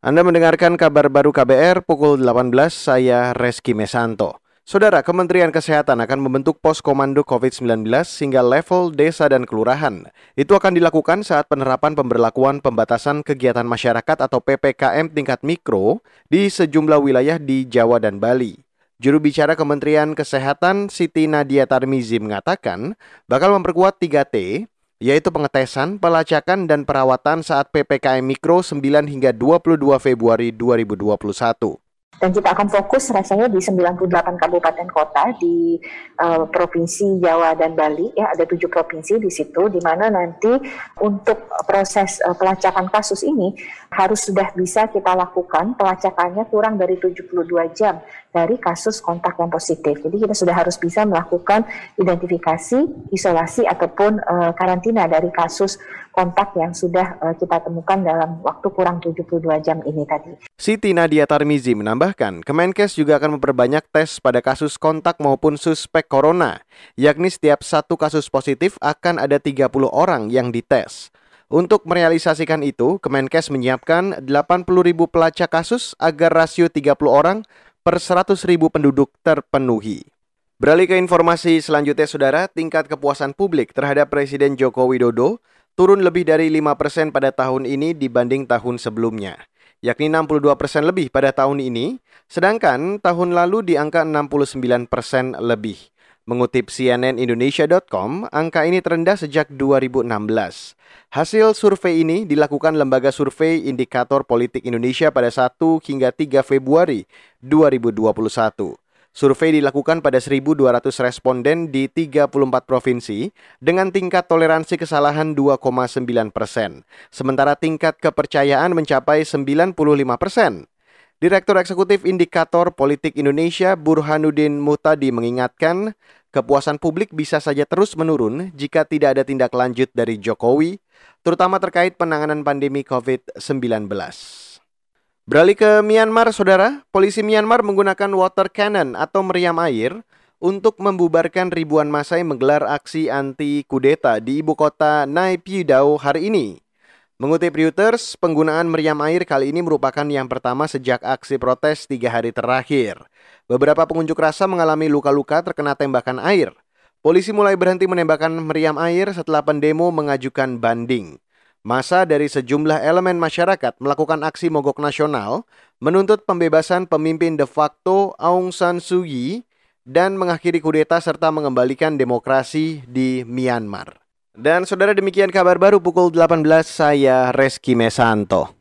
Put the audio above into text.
Anda mendengarkan kabar baru KBR pukul 18, saya Reski Mesanto. Saudara, Kementerian Kesehatan akan membentuk pos komando COVID-19 hingga level desa dan kelurahan. Itu akan dilakukan saat penerapan pemberlakuan pembatasan kegiatan masyarakat atau PPKM tingkat mikro di sejumlah wilayah di Jawa dan Bali. Juru bicara Kementerian Kesehatan Siti Nadia Tarmizi mengatakan bakal memperkuat 3T, yaitu pengetesan, pelacakan, dan perawatan saat PPKM Mikro 9 hingga 22 Februari 2021 dan kita akan fokus rasanya di 98 kabupaten kota di uh, provinsi Jawa dan Bali ya ada tujuh provinsi di situ di mana nanti untuk proses uh, pelacakan kasus ini harus sudah bisa kita lakukan pelacakannya kurang dari 72 jam dari kasus kontak yang positif. Jadi kita sudah harus bisa melakukan identifikasi, isolasi ataupun uh, karantina dari kasus kontak yang sudah uh, kita temukan dalam waktu kurang 72 jam ini tadi. Siti Nadia Tarmizi menambahkan, Kemenkes juga akan memperbanyak tes pada kasus kontak maupun suspek corona, yakni setiap satu kasus positif akan ada 30 orang yang dites. Untuk merealisasikan itu, Kemenkes menyiapkan 80 ribu pelacak kasus agar rasio 30 orang per 100 ribu penduduk terpenuhi. Beralih ke informasi selanjutnya, Saudara, tingkat kepuasan publik terhadap Presiden Joko Widodo turun lebih dari 5 persen pada tahun ini dibanding tahun sebelumnya, yakni 62 persen lebih pada tahun ini, sedangkan tahun lalu di angka 69 persen lebih. Mengutip cnnindonesia.com, angka ini terendah sejak 2016. Hasil survei ini dilakukan Lembaga Survei Indikator Politik Indonesia pada 1 hingga 3 Februari 2021. Survei dilakukan pada 1.200 responden di 34 provinsi dengan tingkat toleransi kesalahan 2,9 persen, sementara tingkat kepercayaan mencapai 95 persen. Direktur Eksekutif Indikator Politik Indonesia Burhanuddin Mutadi mengingatkan, kepuasan publik bisa saja terus menurun jika tidak ada tindak lanjut dari Jokowi, terutama terkait penanganan pandemi COVID-19. Beralih ke Myanmar, saudara. Polisi Myanmar menggunakan water cannon atau meriam air untuk membubarkan ribuan massa yang menggelar aksi anti kudeta di ibu kota Naypyidaw hari ini. Mengutip Reuters, penggunaan meriam air kali ini merupakan yang pertama sejak aksi protes tiga hari terakhir. Beberapa pengunjuk rasa mengalami luka-luka terkena tembakan air. Polisi mulai berhenti menembakkan meriam air setelah pendemo mengajukan banding. Masa dari sejumlah elemen masyarakat melakukan aksi mogok nasional menuntut pembebasan pemimpin de facto Aung San Suu Kyi dan mengakhiri kudeta serta mengembalikan demokrasi di Myanmar. Dan saudara demikian kabar baru pukul 18 saya Reski Mesanto.